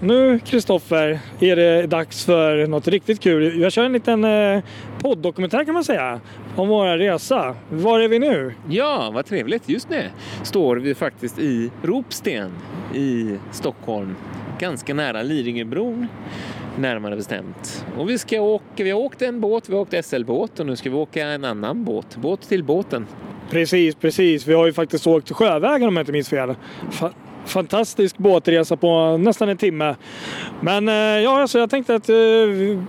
nu Kristoffer är det dags för något riktigt kul. Jag kör en liten eh, podddokumentär kan man säga om vår resa. Var är vi nu? Ja, vad trevligt. Just nu står vi faktiskt i Ropsten i Stockholm, ganska nära Lidingöbron närmare bestämt. Och vi ska åka, vi har åkt en båt, vi har åkt SL-båt och nu ska vi åka en annan båt, båt till båten. Precis, precis. Vi har ju faktiskt åkt sjövägen om jag inte minns fel. Fantastisk båtresa på nästan en timme. Men eh, ja, alltså jag tänkte att eh,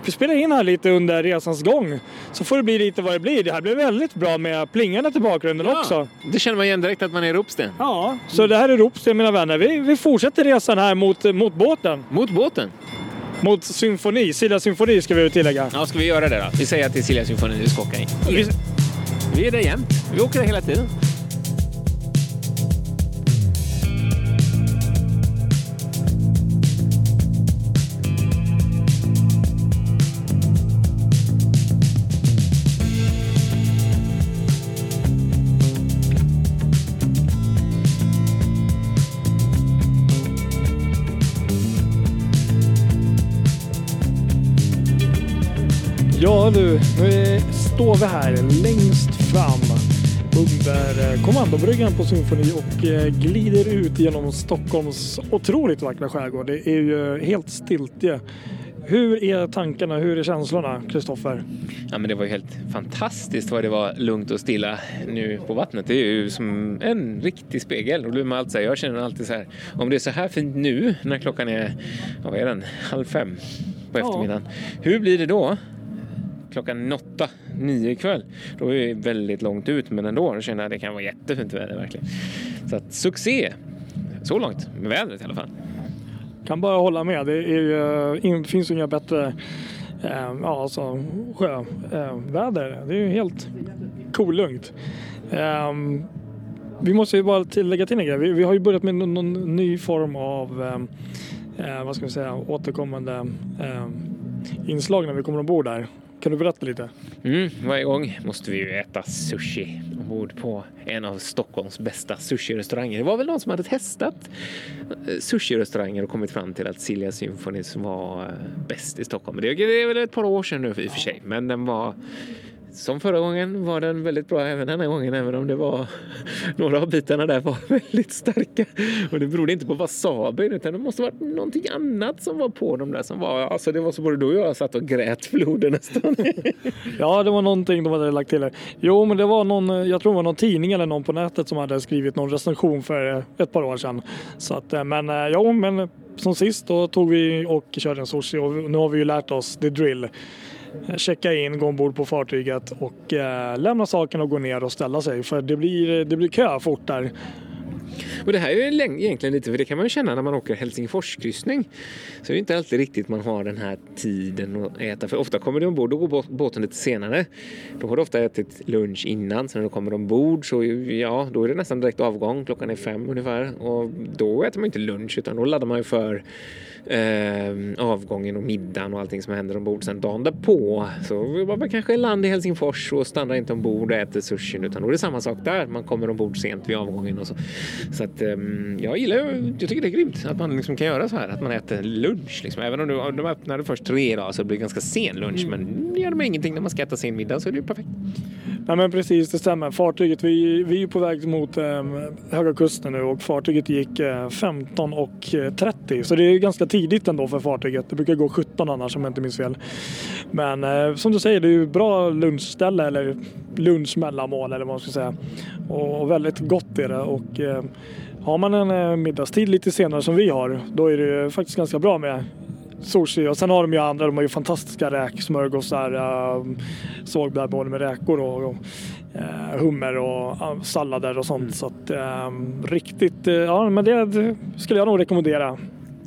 vi spelar in här lite under resans gång. Så får det bli lite vad det blir. Det här blir väldigt bra med plingandet i bakgrunden Ja, också. Det känner man igen direkt att man är i Ropsten. Ja, så det här är Ropsten mina vänner. Vi, vi fortsätter resan här mot, mot båten. Mot båten. Mot symfoni, Silja symfoni ska vi tillägga. Ja, ska vi göra det då? Vi säger att det är Silja Symfoni vi ska åka i. Vi, Vi är där jämt. Vi åker där hela tiden. Du, nu står vi här längst fram under eh, kommandobryggan på Symfoni och eh, glider ut genom Stockholms otroligt vackra skärgård. Det är ju helt stiltje. Hur är tankarna, hur är känslorna, Kristoffer? Ja, men det var ju helt fantastiskt vad det var lugnt och stilla nu på vattnet. Det är ju som en riktig spegel. Och man alltid jag känner alltid så här, om det är så här fint nu när klockan är, ja, vad är den, halv fem på Ja. eftermiddagen. Hur blir det då? Klockan åtta, nio ikväll. Då är vi väldigt långt ut, men ändå då känner jag att det kan vara jättefint väder verkligen. Så att succé! Så långt med vädret i alla fall. Kan bara hålla med. Det är ju, eh, in, finns ju inga bättre eh, ja, alltså, sjöväder. Eh, det är ju helt kolugnt. Eh, vi måste ju bara tillägga till en grej. Vi, vi har ju börjat med någon, någon ny form av eh, eh vad ska vi säga, återkommande eh, inslag när vi kommer ombord där. Kan du berätta lite? Mm, varje gång måste vi ju äta sushi ombord på en av Stockholms bästa sushi-restauranger. Det var väl någon som hade testat sushirestauranger sushi-restauranger och kommit fram till att Silja Symphonies var eh, bäst i Stockholm. Det är väl ett par år sedan nu i och för sig, men den var som förra gången var den väldigt bra även denna gången, även om det var några av bitarna där var väldigt starka. Och det berodde inte på wasabin, utan det måste varit någonting annat som var på dem där som var, alltså det var så både du och jag satt och grät floden nästan. Ja, det var någonting de hade lagt till här. Jo, men det var någon, jag tror det var någon tidning eller någon på nätet som hade skrivit någon recension för eh, ett par år sedan. Så att, eh, men eh, ja, men som sist då tog vi och körde en sushi och nu har vi ju lärt oss the drill. Checka in, gå ombord på fartyget och eh, lämna saken och gå ner och ställa sig för det blir, det blir kö fort där. Och det här är ju egentligen lite, för det kan man ju känna när man åker Helsingforskryssning. Så är det inte alltid riktigt man har den här tiden att äta. För ofta kommer du ombord, då går båten lite senare. Då har du ofta ätit lunch innan, så när du kommer ombord så ja, då är det nästan direkt avgång. Klockan är fem ungefär. Och då äter man inte lunch utan då laddar man ju för eh, avgången och middagen och allting som händer ombord sen dagen därpå. Så var man kanske i land i Helsingfors och stannar inte ombord och äter sushin utan då är det samma sak där. Man kommer ombord sent vid avgången och så. Så att ehm, jag gillar jag tycker det är grymt att man liksom kan göra så här, att man äter lunch. Liksom. Även om du, de öppnade först tre dagar så det blir ganska sen lunch. Men det gör de ingenting när man ska äta sin middag så är det ju perfekt. Nej men precis, det stämmer. Fartyget, vi, vi är på väg mot eh, Höga Kusten nu och fartyget gick eh, 15 och eh, 30. Så det är ganska tidigt ändå för fartyget. Det brukar gå 17 annars om jag inte minns fel. Men eh, som du säger, det är ju bra lunchställe eller lunchmellanmål eller vad man ska säga. Och, och väldigt gott är det. Och, eh, har man en eh, middagstid lite senare som vi har, då är det ju faktiskt ganska bra med sushi och sen har de ju andra, de har ju fantastiska räksmörgåsar. Uh, såg där både med räkor och, och eh, hummer och uh, sallader och sånt. Så att eh, riktigt, eh, ja men det, det skulle jag nog rekommendera.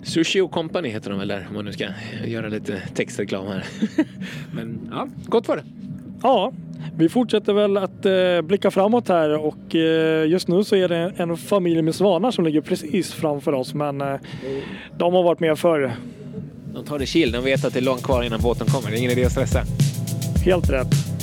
Sushi och Company heter de väl där om man nu ska göra lite textreklam här. Men ja, gott var det. Ja, vi fortsätter väl att eh, blicka framåt här och eh, just nu så är det en familj med svanar som ligger precis framför oss men eh, de har varit med förr. De tar det chill, de vet att det är långt kvar innan båten kommer. Det är ingen idé att stressa. Helt rätt.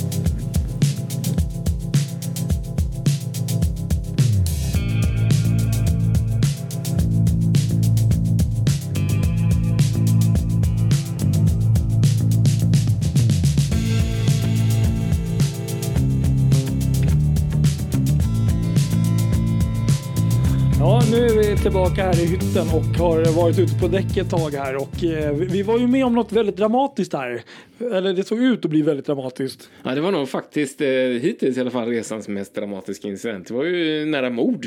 Tillbaka här i hytten och har varit ute på däck ett tag här och eh, vi var ju med om något väldigt dramatiskt här. Eller det såg ut att bli väldigt dramatiskt. Ja, det var nog faktiskt eh, hittills i alla fall resans mest dramatiska incident. Det var ju nära mord.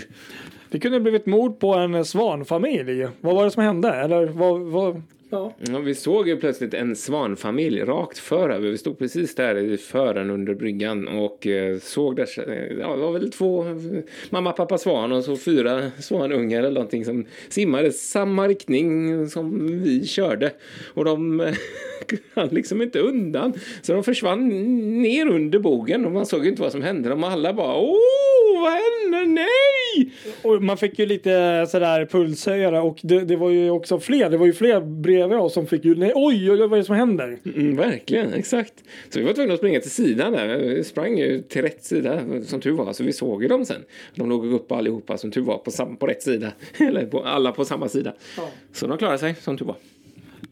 Det kunde ha blivit mord på en svanfamilj. Vad var det som hände? Eller vad, vad, Ja. Ja, vi såg ju plötsligt en svanfamilj rakt föröver. Vi stod precis där i fören under bryggan och eh, såg där. Ja, det var väl två mamma, pappa svan och så fyra svanungar eller någonting som simmade samma riktning som vi körde. Och de han liksom inte undan. Så de försvann ner under bogen och man såg inte vad som hände. De alla bara åh, vad hände? Nej! Och man fick ju lite sådär pulshöjare och det, det, var ju också fler. Det var ju fler bredvid oss som fick ju nej, oj, oj, oj, vad är det som händer? Mm, verkligen, exakt. Så vi var tvungna att springa till sidan där. Vi sprang ju till rätt sida som tur var. Så vi såg ju dem sen. De låg upp allihopa som tur var på, sam- på rätt sida. Eller på, alla på samma sida. Ja. Så de klarade sig som tur var.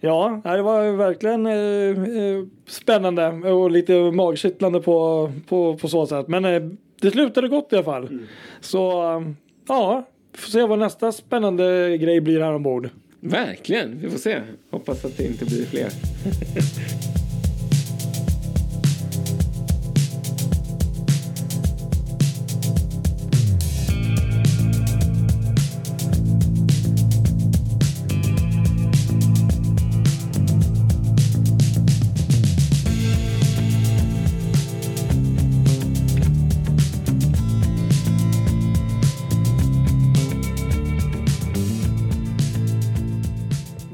Ja, det var verkligen eh, eh, spännande och lite magkittlande på, på, på så sätt. Men eh, det slutade gott i alla fall. Mm. Så eh, ja, får se vad nästa spännande grej blir här ombord. Verkligen, vi får se. Hoppas att det inte blir fler.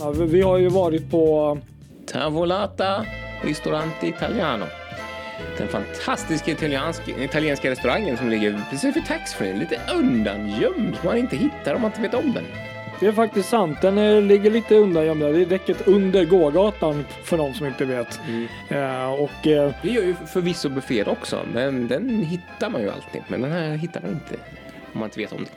Ja, vi, vi har ju varit på Tavolata Ristorante Italiano. Den fantastiska italienska, restaurangen som ligger precis vid taxfree. Lite undangömd man inte hittar om man inte vet om den. Det är faktiskt sant. Den eh, ligger lite undangömd. Det är däcket under gågatan för de som inte vet. Eh, och eh, Det gör ju förvisso buffén också, men den hittar man ju alltid. Men den här hittar man inte om man inte vet om det.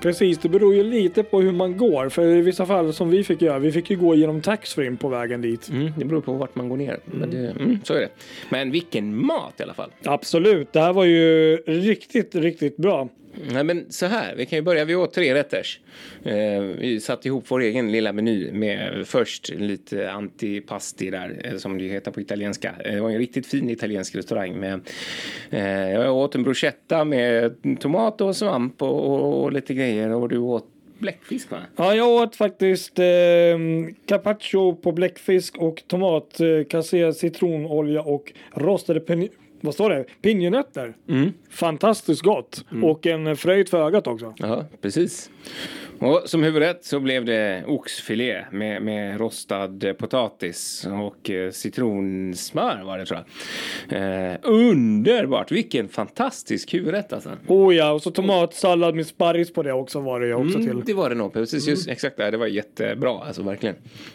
Precis, det beror ju lite på hur man går. För i vissa fall som vi fick göra, vi fick ju gå genom taxfree på vägen dit. Mm, det beror på vart man går ner. Men det, mm, så är det. Men vilken mat i alla fall. Absolut, det här var ju riktigt, riktigt bra. Nej, men så här, vi kan ju börja. Vi åt tre rätters. Eh, vi satte ihop vår egen lilla meny med först lite antipasti där, eh, som det heter på italienska. Eh, Det var en riktigt fin italiensk restaurang med, eh, jag åt en bruschetta med tomat och svamp och, och, och lite grejer och du åt bläckfisk va? Ja, jag åt faktiskt eh, carpaccio på bläckfisk och tomat, eh, kasserad citronolja och rostade vad står det? Pinjenötter. Mm. Fantastiskt gott. Och en fröjd för ögat också. Ja, precis. Och som huvudrätt så blev det oxfilé med, med rostad potatis och eh, citronsmör var det tror jag. Eh, underbart! Vilken fantastisk huvudrätt alltså. Oh ja, och så tomatsallad med sparris på det också var det ju också Mm, till. det var det nog. Precis, just, exakt det. Det var jättebra, alltså verkligen.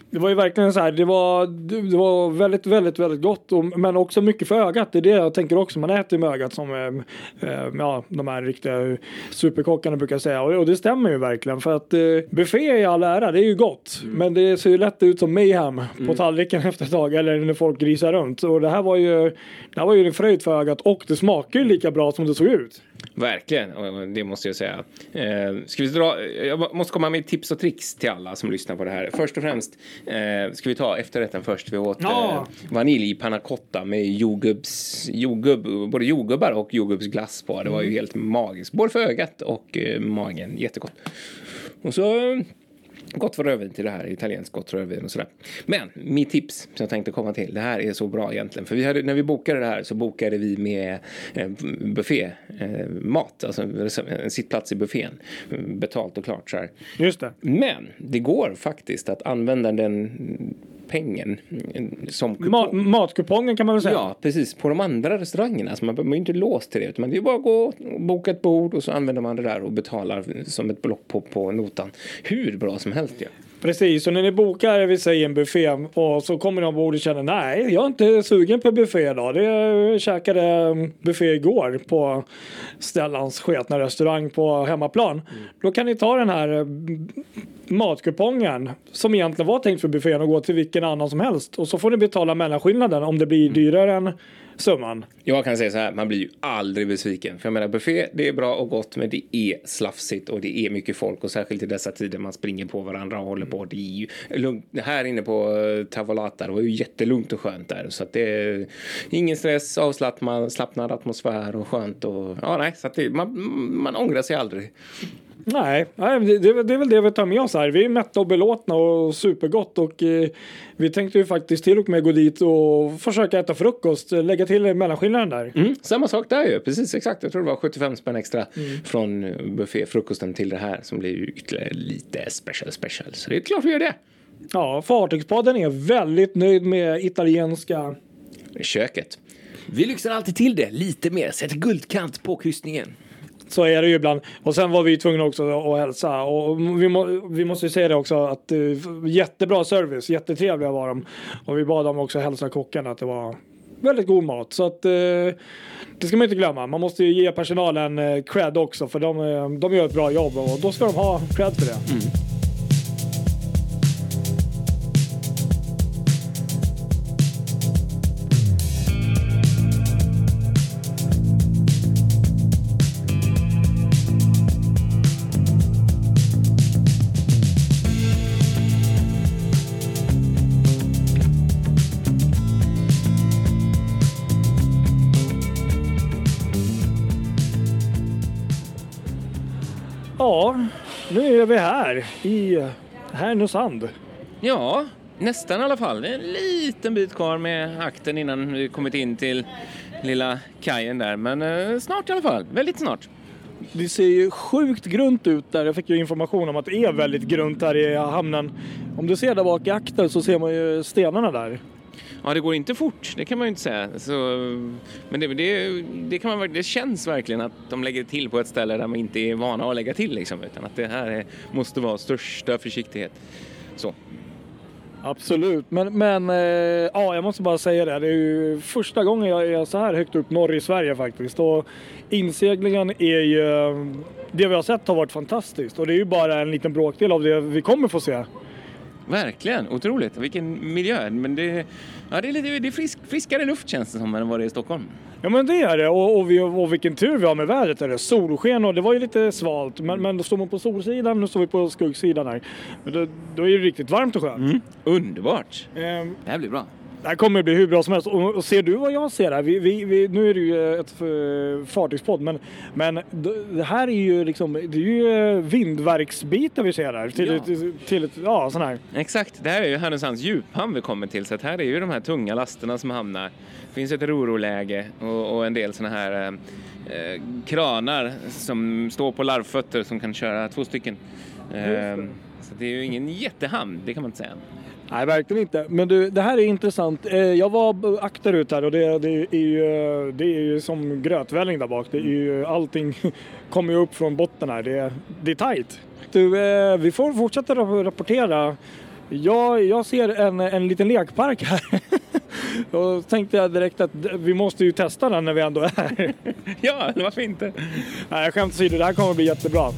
Det var ju verkligen så här, det var, det var väldigt, väldigt, väldigt gott. Och, men också mycket för ögat. Det är det jag tänker också. Man äter ju med ögat som eh, eh, ja, de här riktiga superkockarna brukar säga. Och, och det stämmer ju verkligen. För att eh, buffé i all ära, det är ju gott. Men det ser ju lätt ut som mayhem på tallriken efter ett tag. Eller när folk grisar runt. Och det här var ju, det här var ju en fröjd för ögat. Och det smakar ju lika bra som det såg ut. Verkligen, det måste jag säga. Eh, ska vi dra, jag måste komma med tips och tricks till alla som lyssnar på det här. Först och främst eh, ska vi ta efterrätten först. Vi åt Ja. eh, vanilj panna cotta med jordgubbs, jordgubb, både jordgubbar och jordgubbsglass på. Det var ju helt magiskt, både för ögat och eh, magen. Jättegott. Och så Gott för rödvin till det här, italienskt gott rödvin och sådär. Men mitt tips som jag tänkte komma till, det här är så bra egentligen. För vi hade, när vi bokade det här så bokade vi med eh, buffé, eh, alltså en sittplats i buffén. Betalt och klart så här. Just det. Men det går faktiskt att använda den pengen som kupong. Ma- matkupongen kan man väl säga. Ja, precis. På de andra restaurangerna. Alltså man ju inte låst till det. Utan det är bara att gå och boka ett bord och så använder man det där och betalar som ett belopp på, på notan. Hur bra som helst ju. Precis, och när ni bokar vi säger en buffé och så kommer ni ombord och känner nej, jag är inte sugen på buffé idag. Jag käkade buffé igår på Stellans sketna restaurang på hemmaplan. Mm. Då kan ni ta den här matkupongen som egentligen var tänkt för buffén och gå till vilken annan som helst och så får ni betala mellanskillnaden om det blir dyrare än summan. Jag kan säga så här, man blir ju aldrig besviken. För jag menar buffé, det är bra och gott men det är slafsigt och det är mycket folk och särskilt i dessa tider man springer på varandra och håller på. Det är ju lugnt. Här inne på eh, Tavolata, det var ju jättelugnt och skönt där så att det är ingen stress, avslappnad atmosfär och skönt och ja nej, så att det, man, man ångrar sig aldrig. Nej, det, det, är väl det vi tar med oss här. Vi är mätta och belåtna och supergott och eh, vi tänkte ju faktiskt till och med gå dit och försöka äta frukost, lägga till mellanskillnaden där. Mm, samma sak där ju, precis exakt. Jag tror det var 75 spänn extra mm. från bufféfrukosten till det här som blir ju ytterligare lite special special. Så det är klart vi gör det. Ja, Fartygspodden är väldigt nöjd med italienska köket. Vi lyxar alltid till det lite mer, sätter guldkant på kryssningen. Så är det ju ibland. Och sen var vi tvungna också att hälsa. Och vi, må, vi måste ju säga det också att uh, jättebra service, jättetrevliga var de. Och vi bad dem också hälsa kocken att det var väldigt god mat. Så att uh, det ska man inte glömma. Man måste ju ge personalen uh, cred också för de, de gör ett bra jobb och då ska de ha cred för det. Mm. Är vi här i Härnösand. Ja, nästan i alla fall. Det är en liten bit kvar med akten innan vi kommit in till lilla kajen där. Men eh, snart i alla fall, väldigt snart. Det ser ju sjukt grunt ut där. Jag fick ju information om att det är väldigt grunt här i hamnen. Om du ser där bak i akten så ser man ju stenarna där. Ja, det går inte fort, det kan man ju inte säga. Så, men det, det, det, kan man, det känns verkligen att de lägger till på ett ställe där man inte är vana att lägga till. Liksom, utan att det här är, måste vara största försiktighet. Så. Absolut, men, men äh, ja, jag måste bara säga det. Det är ju första gången jag är så här högt upp norr i Sverige faktiskt. Och inseglingen är ju, eh, det vi har sett har varit fantastiskt och det är ju bara en liten bråkdel av det vi kommer få se. Verkligen, otroligt. Vilken miljö. Men det, ja, det är, lite, det är frisk, friskare luft känns det som än vad det är i Stockholm. Ja men det är det och, och, vi, och vilken tur vi har med vädret. Är det. Solsken och det var ju lite svalt men, men då står man på solsidan, nu står vi på skuggsidan här. Men då, då är det riktigt varmt och skönt. Mm. Underbart! Um, det här blir bra. Det här kommer bli hur bra som helst. Och, ser du vad jag ser här? Vi, vi, vi, nu är det ju ett fartygspodd men, men det här är ju liksom, det är ju vindverksbitar vi ser här. Till, ja. till, till ett, ja sån här. Exakt, det här är ju Härnösands djuphamn vi kommer till. Så att här är ju de här tunga lasterna som hamnar. Det finns ett roroläge och, och en del såna här eh, kranar som står på larvfötter som kan köra två stycken. Eh, så det är ju ingen jättehamn, det kan man inte säga. Nej, verkligen inte. Men du, det här är intressant. Eh, jag var akterut här och det, det, är ju, det är ju som grötvälling där bak. Det är ju, allting kommer ju upp från botten här. Det, det är tajt. Du, eh, vi får fortsätta rapportera. Jag, jag ser en, en liten lekpark här. Då tänkte jag direkt att vi måste ju testa den när vi ändå är här. ja, varför inte? Nej, skämt åsido, det här kommer bli jättebra.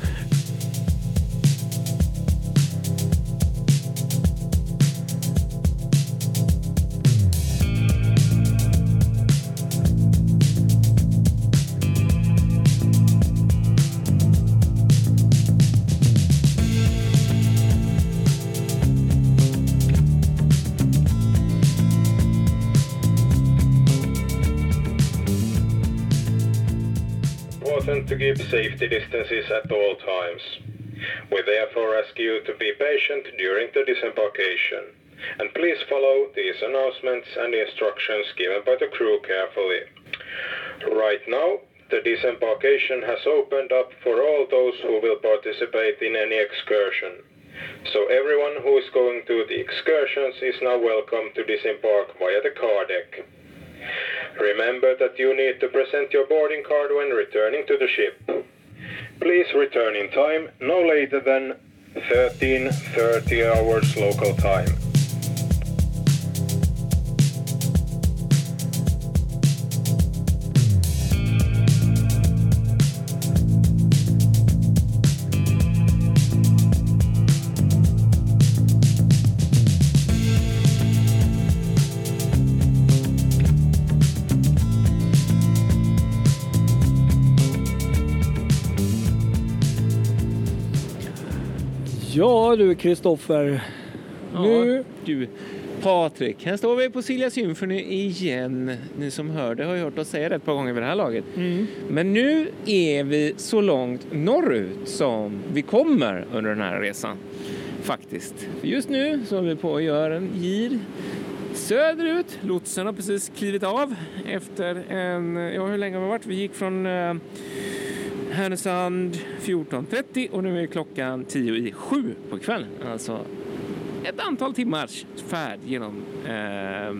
To keep safety distances at all times. We therefore ask you to be patient during the disembarkation, and please follow these announcements and instructions given by the crew carefully. Right now, the disembarkation has opened up for all those who will participate in any excursion. So everyone who is going to the excursions is now welcome to disembark via the car deck. Remember that you need to present your boarding card when returning to the ship. Please return in time, no later than 1330 hours local time. Du Kristoffer. Ja, Nu- du, Patrik, här står vi på Silja Symphony igen. Ni som hör det har ju hört oss säga det ett par gånger vid det här laget. Men nu är vi så långt norrut som vi kommer under den här resan. Faktiskt. För just nu så håller vi på att göra en gir söderut. Lotsen har precis klivit av efter en... Ja, hur länge har vi varit? Vi gick från eh, Härnösand 14.30 och nu är klockan 10 i 7 på kvällen. Alltså ett antal timmars färd genom eh,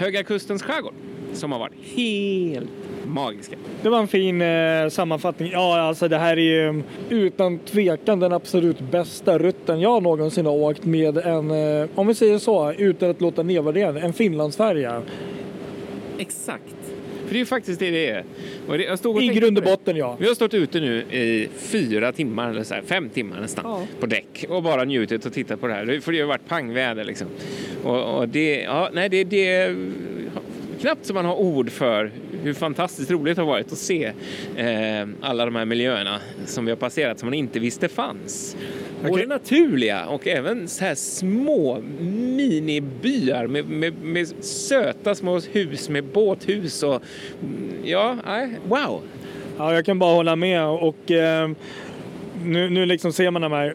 Höga Kustens skärgård som har varit helt magiska. Det var en fin eh, sammanfattning. Ja, alltså det här är ju utan tvekan den absolut bästa rutten jag någonsin har åkt med en, eh, om vi säger så, utan att låta nedvärderande, en Finlandsfärja. Exakt. För det är ju faktiskt det det är. Jag stod och I grund och botten ja. Vi har stått ute nu i fyra timmar, eller så här, fem timmar nästan, Ja. på däck och bara njutit och tittat på det här. För det har ju varit pangväder liksom. Och, och det, ja, nej, det, det är knappt som man har ord för hur fantastiskt roligt det har varit att se eh, alla de här miljöerna som vi har passerat som man inte visste fanns. Både Okej. naturliga och även så här små minibyar med, med, med söta små hus med båthus och mm, ja, wow. Ja, jag kan bara hålla med och eh, nu, nu liksom ser man de här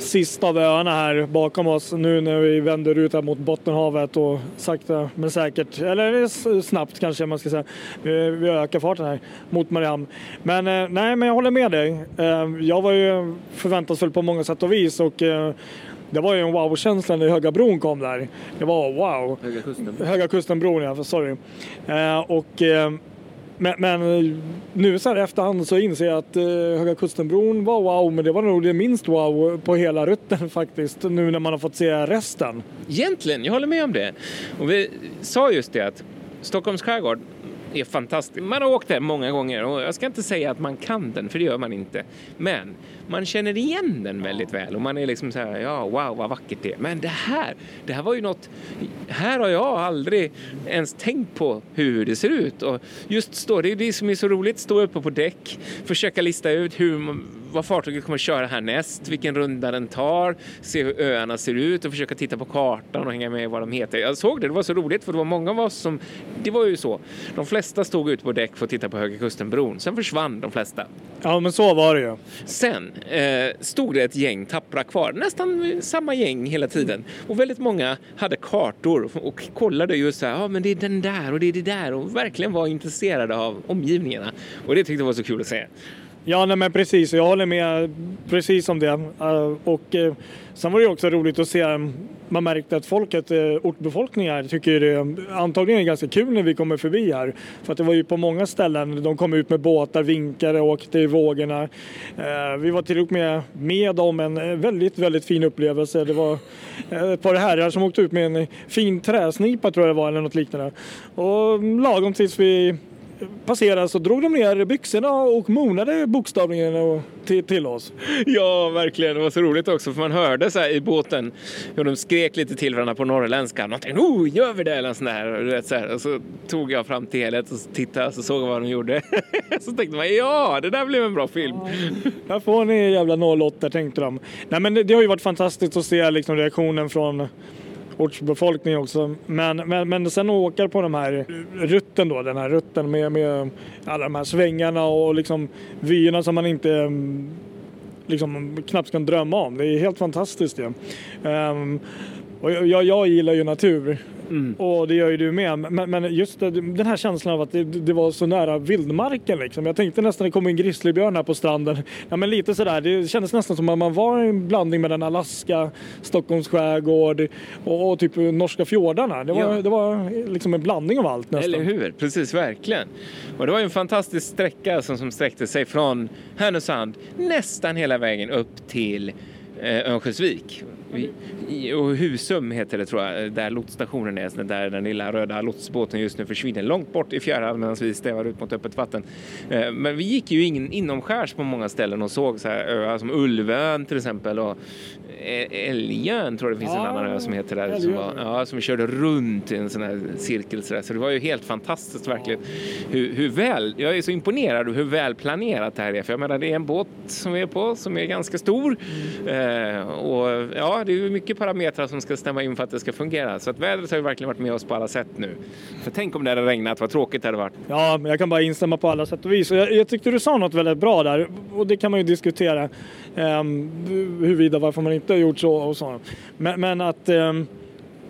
sista av öarna här bakom oss nu när vi vänder ut här mot Bottenhavet och sakta men säkert, eller snabbt kanske man ska säga, vi, ökar farten här mot Mariehamn. Men eh, nej, men jag håller med dig. Eh, jag var ju förväntansfull på många sätt och vis och eh, det var ju en wow-känsla när Höga bron kom där. Det var wow. Höga kusten. Höga Kusten-bron, ja, sorry. Och, men, men eh, nu så här i efterhand så inser jag att eh, Höga Kustenbron var wow, men det var nog det minst wow på hela rutten faktiskt, nu när man har fått se resten. Egentligen, jag håller med om det. Och vi sa just det att Stockholms skärgård är fantastisk. Man har åkt den många gånger och jag ska inte säga att man kan den, för det gör man inte. Men man känner igen den väldigt väl och man är liksom så här, ja, wow, vad vackert det är. Men det här, det här var ju något, här har jag aldrig ens tänkt på hur det ser ut. Och just stå, det är det som är så roligt, stå uppe på däck, försöka lista ut hur man- vad fartyget kommer att köra härnäst, vilken runda den tar, se hur öarna ser ut och försöka titta på kartan och hänga med i vad de heter. Jag såg det, det var så roligt för det var många av oss som, det var ju så, de flesta stod ute på däck för att titta på Höga Kusten-bron, sen försvann de flesta. Ja, men så var det ju. Sen eh, stod det ett gäng tappra kvar, nästan samma gäng hela tiden. Och väldigt många hade kartor och kollade just så här, ja men det är den där och det är det där och verkligen var intresserade av omgivningarna. Och det tyckte jag var så kul att se. Ja, nej, men precis. Jag håller med precis om det. Eh, och eh, sen var det också roligt att se, man märkte att folket, eh, ortbefolkningen tycker det antagligen är ganska kul när vi kommer förbi här. För att det var ju på många ställen, de kom ut med båtar, vinkade och åkte i vågorna. Vi var till och med med om en väldigt, väldigt fin upplevelse. Det var ett par herrar som åkte ut med en fin träsnipa tror jag det var eller något liknande. Och mm, lagom tills vi passerade så drog de ner byxorna och monade bokstavligen och till, till oss. Ja, verkligen. Det var så roligt också för man hörde så i båten hur de skrek lite till varandra på norrländska. Någonting, oh, gör vi det? Eller sån där. Och, vet, så här. och så tog jag fram telet och tittade och så såg jag vad de gjorde. så tänkte man, ja, det där blev en bra film. Här får ni jävla 08 tänkte de. Nej men det, det har ju varit fantastiskt att se liksom reaktionen från ortsbefolkning också. Men, men, men sen åker på de här rutten då, den här rutten med, med alla de här svängarna och liksom vyerna som man inte mm, liksom knappt kan drömma om. Det är helt fantastiskt ju. Ja. Um, och jag, jag gillar ju natur och det gör ju du med. Men, men just det, den här känslan av att det, det var så nära vildmarken liksom. Jag tänkte nästan det kom en grizzlybjörn här på stranden. Ja men lite sådär, det kändes nästan som att man var en blandning mellan Alaska, Stockholms skärgård och, och typ norska fjordarna. Det var, Ja. det var liksom en blandning av allt nästan. Eller hur? Precis, verkligen. Och det var ju en fantastisk sträcka som, som sträckte sig från Härnösand nästan hela vägen upp till eh, Örnsköldsvik. Och Husum heter det tror jag, där lotsstationen är, där den lilla röda lotsbåten just nu försvinner långt bort i fjärran medan vi stävar ut mot öppet vatten. Eh, men vi gick ju in, inomskärs på många ställen och såg så här öar som Ulvön till exempel och eh, Älgön tror jag det finns en Ja, annan ö som heter där. Som, var, ja, som vi körde runt i en sån här cirkel så, där. så det var ju helt fantastiskt verkligen. Hur, hur väl, jag är så imponerad av hur väl planerat det här är. För jag menar det är en båt som vi är på som är ganska stor. Eh, Eh, och ja, det är ju mycket parametrar som ska stämma in för att det ska fungera. Så att vädret har ju verkligen varit med oss på alla sätt nu. För tänk om det hade regnat, vad tråkigt det hade varit. Ja, men jag kan bara instämma på alla sätt och vis. Och jag, jag tyckte du sa något väldigt bra där och det kan man ju diskutera um, huruvida varför man inte har gjort så och så. Men, men att um,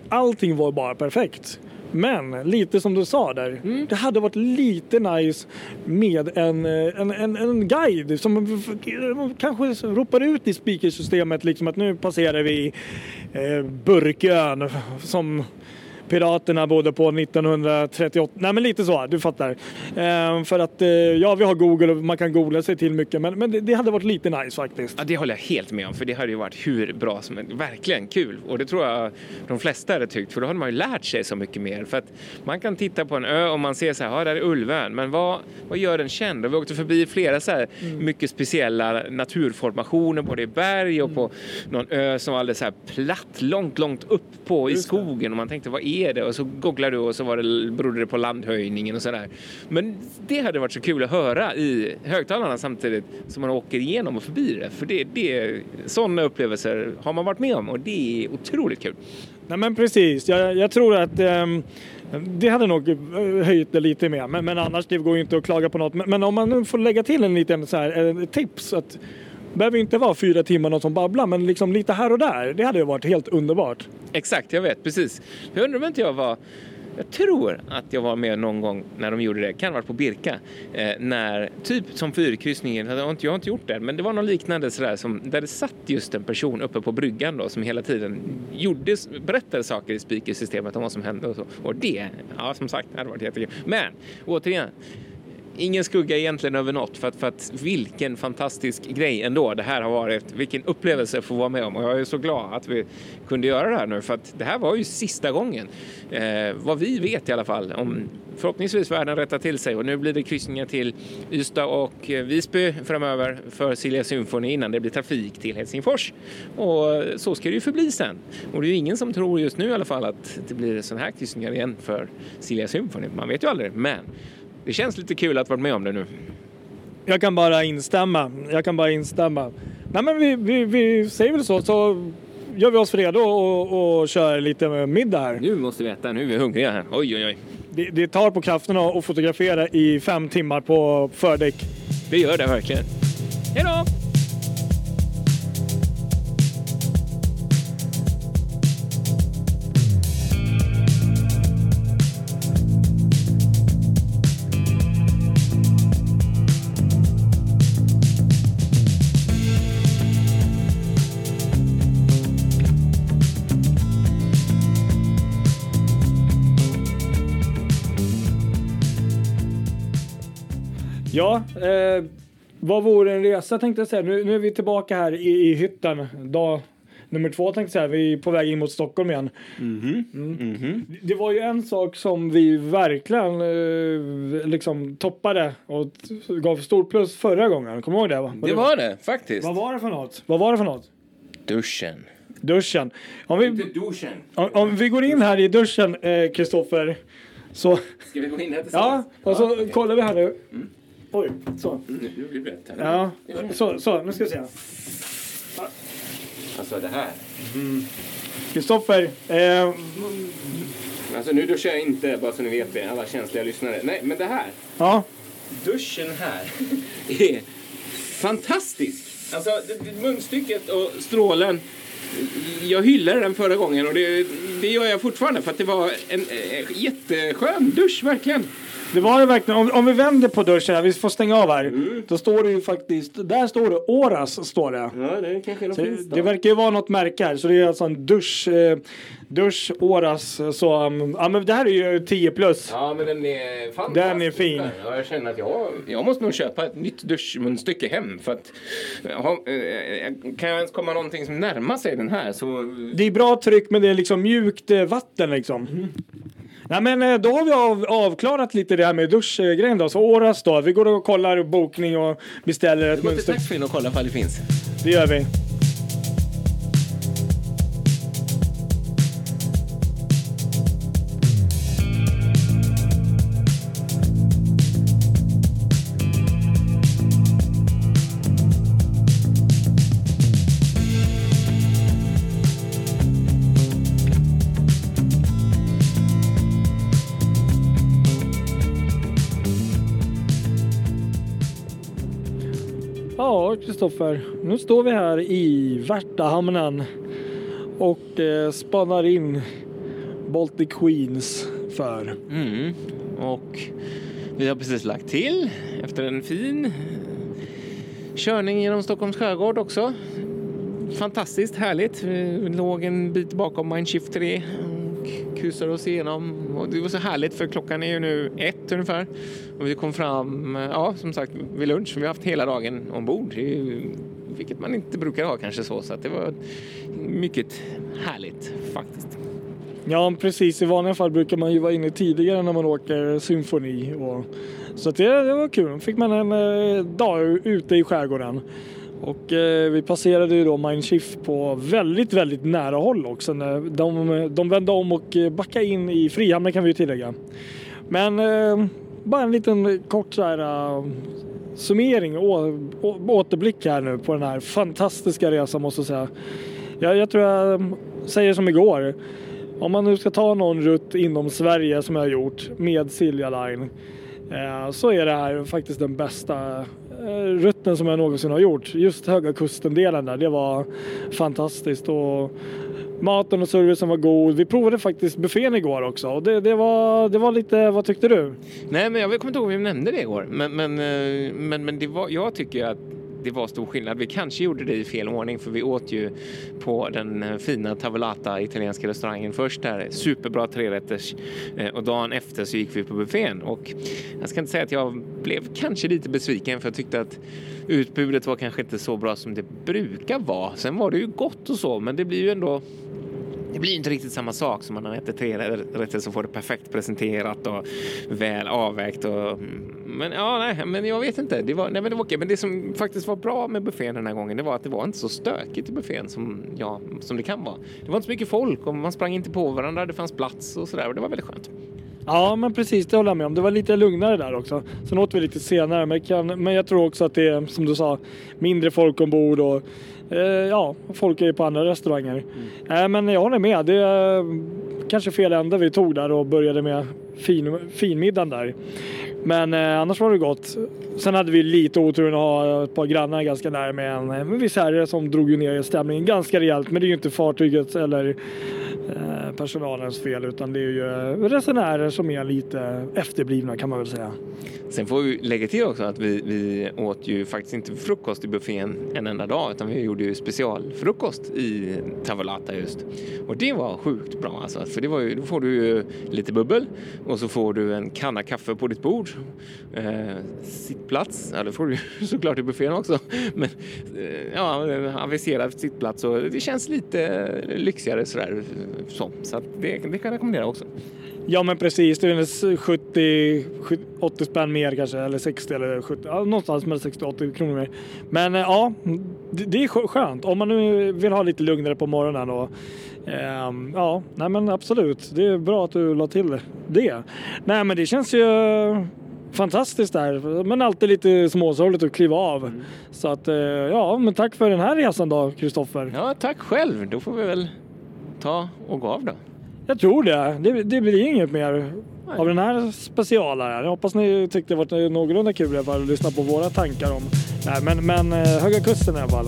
allting var bara perfekt. Men lite som du sa där, det hade varit lite nice med en, eh, en, en, en guide som kanske ropar ut i speakersystemet liksom att nu passerar vi eh, Burkön som Piraterna bodde på 1938. Nej men lite så, du fattar. Eh, för att eh, ja, vi har Google och man kan googla sig till mycket men, men det, det hade varit lite nice faktiskt. Ja, det håller jag helt med om, för det hade ju varit hur bra som helst. Verkligen kul. Och det tror jag de flesta hade tyckt, för då hade man ju lärt sig så mycket mer. För att man kan titta på en ö och man ser så här, ja, där är Ulvön, men vad, vad gör den känd? Och vi åkte förbi flera så här mycket speciella naturformationer, både i berg och på någon ö som var alldeles så här platt, långt, långt upp på i skogen. Och man tänkte, vad är det? Och så googlade du och så var det, berodde det på landhöjningen och sådär. Men det hade varit så kul att höra i högtalarna samtidigt som man åker igenom och förbi det. För det, det, sådana upplevelser har man varit med om och det är otroligt kul. Nej men precis, jag, jag tror att um... det hade nog eh, höjt det lite mer. Men, men annars det går ju inte att klaga på något. Men, men om man nu får lägga till en liten så här, eh, tips att behöver inte vara fyra timmar någon som babblar men liksom lite här och där. Det hade ju varit helt underbart. Exakt, jag vet precis. Jag undrar om inte jag var jag tror att jag var med någon gång när de gjorde det, kan ha varit på Birka, eh, när typ som fyrkryssningen, jag har inte, jag har inte gjort det, men det var någon liknande sådär som, där det satt just en person uppe på bryggan då som hela tiden gjorde, berättade saker i speakersystemet om vad som hände och så. Och det, ja som sagt, det hade varit jättekul. Men återigen, ingen skugga egentligen över något för att, för att vilken fantastisk grej ändå det här har varit. Vilken upplevelse att få vara med om och jag är så glad att vi kunde göra det här nu för att det här var ju sista gången. Eh, vad vi vet i alla fall om förhoppningsvis världen rättar till sig och nu blir det kryssningar till Ystad och eh, Visby framöver för Silja Symphony innan det blir trafik till Helsingfors. Och så ska det ju förbli sen. Och det är ju ingen som tror just nu i alla fall att det blir sådana här kryssningar igen för Silja Symphony. Man vet ju aldrig, men det känns lite kul att vara med om det nu. Jag kan bara instämma. Jag kan bara instämma. Nej men vi, vi, vi säger väl så. Så gör vi oss redo och, och kör lite middag här. Nu måste vi äta, nu är vi hungriga här. Oj, oj, oj. Det, det tar på krafterna att fotografera i fem timmar på fördäck. Det gör det verkligen. Hej då! Ja, eh, vad vore en resa tänkte jag säga. Nu, nu är vi tillbaka här i, i hytten. Dag nummer två tänkte jag säga. Vi är på väg in mot Stockholm igen. Mm. Det var ju en sak som vi verkligen eh, liksom toppade och gav stort plus förra gången. Kommer du ihåg det? Va? Det var det, faktiskt. Vad var det för något? Vad var det för något? Duschen. Duschen. Om vi, duschen. om, om vi går in här i duschen, eh, Kristoffer, så... Ska vi gå in här Ja, tillsammans? och så kollar vi här nu. Oj, så. Nu blir det här. Ja, så, så, nu ska vi se. Alltså det här. Kristoffer, eh, Alltså nu duschar jag inte, bara så ni vet det, alla känsliga lyssnare. Nej, men det här. ja, Duschen här är fantastisk. Alltså det- det- munstycket och strålen. Jag hyllade den förra gången och det, det gör jag fortfarande för att det var en eh, jätteskön dusch verkligen. Det var det verkligen. Om, om vi vänder på duschen här, vi får stänga av här. Då står det ju faktiskt, där står det Oras står det. Ja, det kanske något Så det verkar ju vara något märke här. Så det är alltså en dusch, eh, dusch Oras. Så um, ja men det här är ju 10 plus. Ja, men den är fantastisk. Den är fin. Ja, jag känner att jag, jag måste nog köpa ett nytt duschmunstycke hem. För att, ja, eh, kan jag ens komma någonting som närmar sig den här så... Det är bra tryck men det är liksom mjukt eh, vatten liksom. Nej men eh, då har vi av, avklarat lite det här med duschgrejen då. Så Oras då. Vi går och kollar bokning och beställer ett Gå till mönster. taxfree och kolla ifall det finns. Det gör vi. Kristoffer. Nu står vi här i Värtahamnen och eh, spannar in Baltic Queens för. Mm. Och vi har precis lagt till efter en fin eh, körning genom Stockholms skärgård också. Fantastiskt härligt. Vi låg en bit bakom Mindshift 3 och kryssade oss igenom. Och det var så härligt för klockan är ju nu ett ungefär. Och vi kom fram, eh, ja som sagt, vid lunch. Vi har haft hela dagen ombord. Det ju- Vilket man inte brukar ha kanske så. Så att det var mycket härligt faktiskt. Ja, precis. I vanliga fall brukar man ju vara inne tidigare när man åker symfoni. Och, så att det, det var kul. Fick man en eh, dag ute i skärgården. Och eh, vi passerade ju då Mindshift på väldigt, väldigt nära håll också. De, de vände om och eh, backade in i Frihamnen kan vi ju tillägga. Men eh, bara en liten kort så här, uh, summering och å, återblick här nu på den här fantastiska resan måste jag säga. Jag, jag tror jag mm, säger som igår. Om man nu ska ta någon rutt inom Sverige som jag har gjort med Silja Line Eh, så är det här faktiskt den bästa eh, rutten som jag någonsin har gjort. Just Höga Kusten-delen där, det var fantastiskt. Och maten och servicen var god. Vi provade faktiskt buffén igår också och det, det, var, det var lite, vad tyckte du? Nej, men jag kommer inte ihåg om vi nämnde det igår. Men, men, eh, men, men det var, jag tycker att det var stor skillnad. Vi kanske gjorde det i fel ordning för vi åt ju på den eh, fina Tavolata italienska restaurangen först där. Superbra trerätters eh, och dagen efter så gick vi på buffén och jag ska inte säga att jag blev kanske lite besviken för jag tyckte att utbudet var kanske inte så bra som det brukar vara. Sen var det ju gott och så, men det blir ju ändå det blir inte riktigt samma sak som man har ätit tre rätter så får det perfekt presenterat och väl avvägt. Och, men ja, nej, men jag vet inte. Det var, nej, men det var okej. Men det som faktiskt var bra med buffén den här gången, det var att det var inte så stökigt i buffén som, ja, som det kan vara. Det var inte så mycket folk och man sprang inte på varandra. Det fanns plats och sådär och det var väldigt skönt. Ja, men precis, det håller jag med om. Det var lite lugnare där också. Sen åt vi lite senare, men, kan, men jag tror också att det är, som du sa, mindre folk ombord och eh, ja, folk är ju på andra restauranger. Nej, men jag håller med. Det är kanske fel ände vi tog där och började med fin, finmiddagen där. Men eh, annars var det gott. Sen hade vi lite oturen att ha ett par grannar ganska nära med en, en viss herre som drog ner stämningen ganska rejält. Men det är ju inte fartyget eller eh, Eh, personalens fel utan det är ju eh, resenärer som är lite efterblivna kan man väl säga. Sen får vi lägga till också att vi, vi åt ju faktiskt inte frukost i buffén en enda dag utan vi gjorde ju specialfrukost i Tavolata just. Och det var sjukt bra alltså. För det var ju, då får du ju lite bubbel och så får du en kanna kaffe på ditt bord. Eh, sittplats, ja det får du ju såklart i buffén också. Men eh, ja, aviserad sittplats och det känns lite lyxigare sådär. Så, så det, det kan jag rekommendera också. Ja men precis, det är väl 70, 70 80 spänn mer kanske eller 60 eller 70, ja, någonstans mellan 60 och 80 kronor mer. Men eh, ja, det, det är skö- skönt om man nu vill ha lite lugnare på morgonen och ehm, ja, nej men absolut. Det är bra att du la till det. Nej men det känns ju fantastiskt där, men alltid lite småsorgligt att kliva av. Så att eh, ja, men tack för den här resan då, Kristoffer. Ja, tack själv. Då får vi väl ta och gå av då. Jag tror det. det. Det blir inget mer av den här specialaren. Jag hoppas ni tyckte det var någorlunda kul i alla fall att lyssna på våra tankar om Nej. Men, men eh, Höga Kusten i alla fall.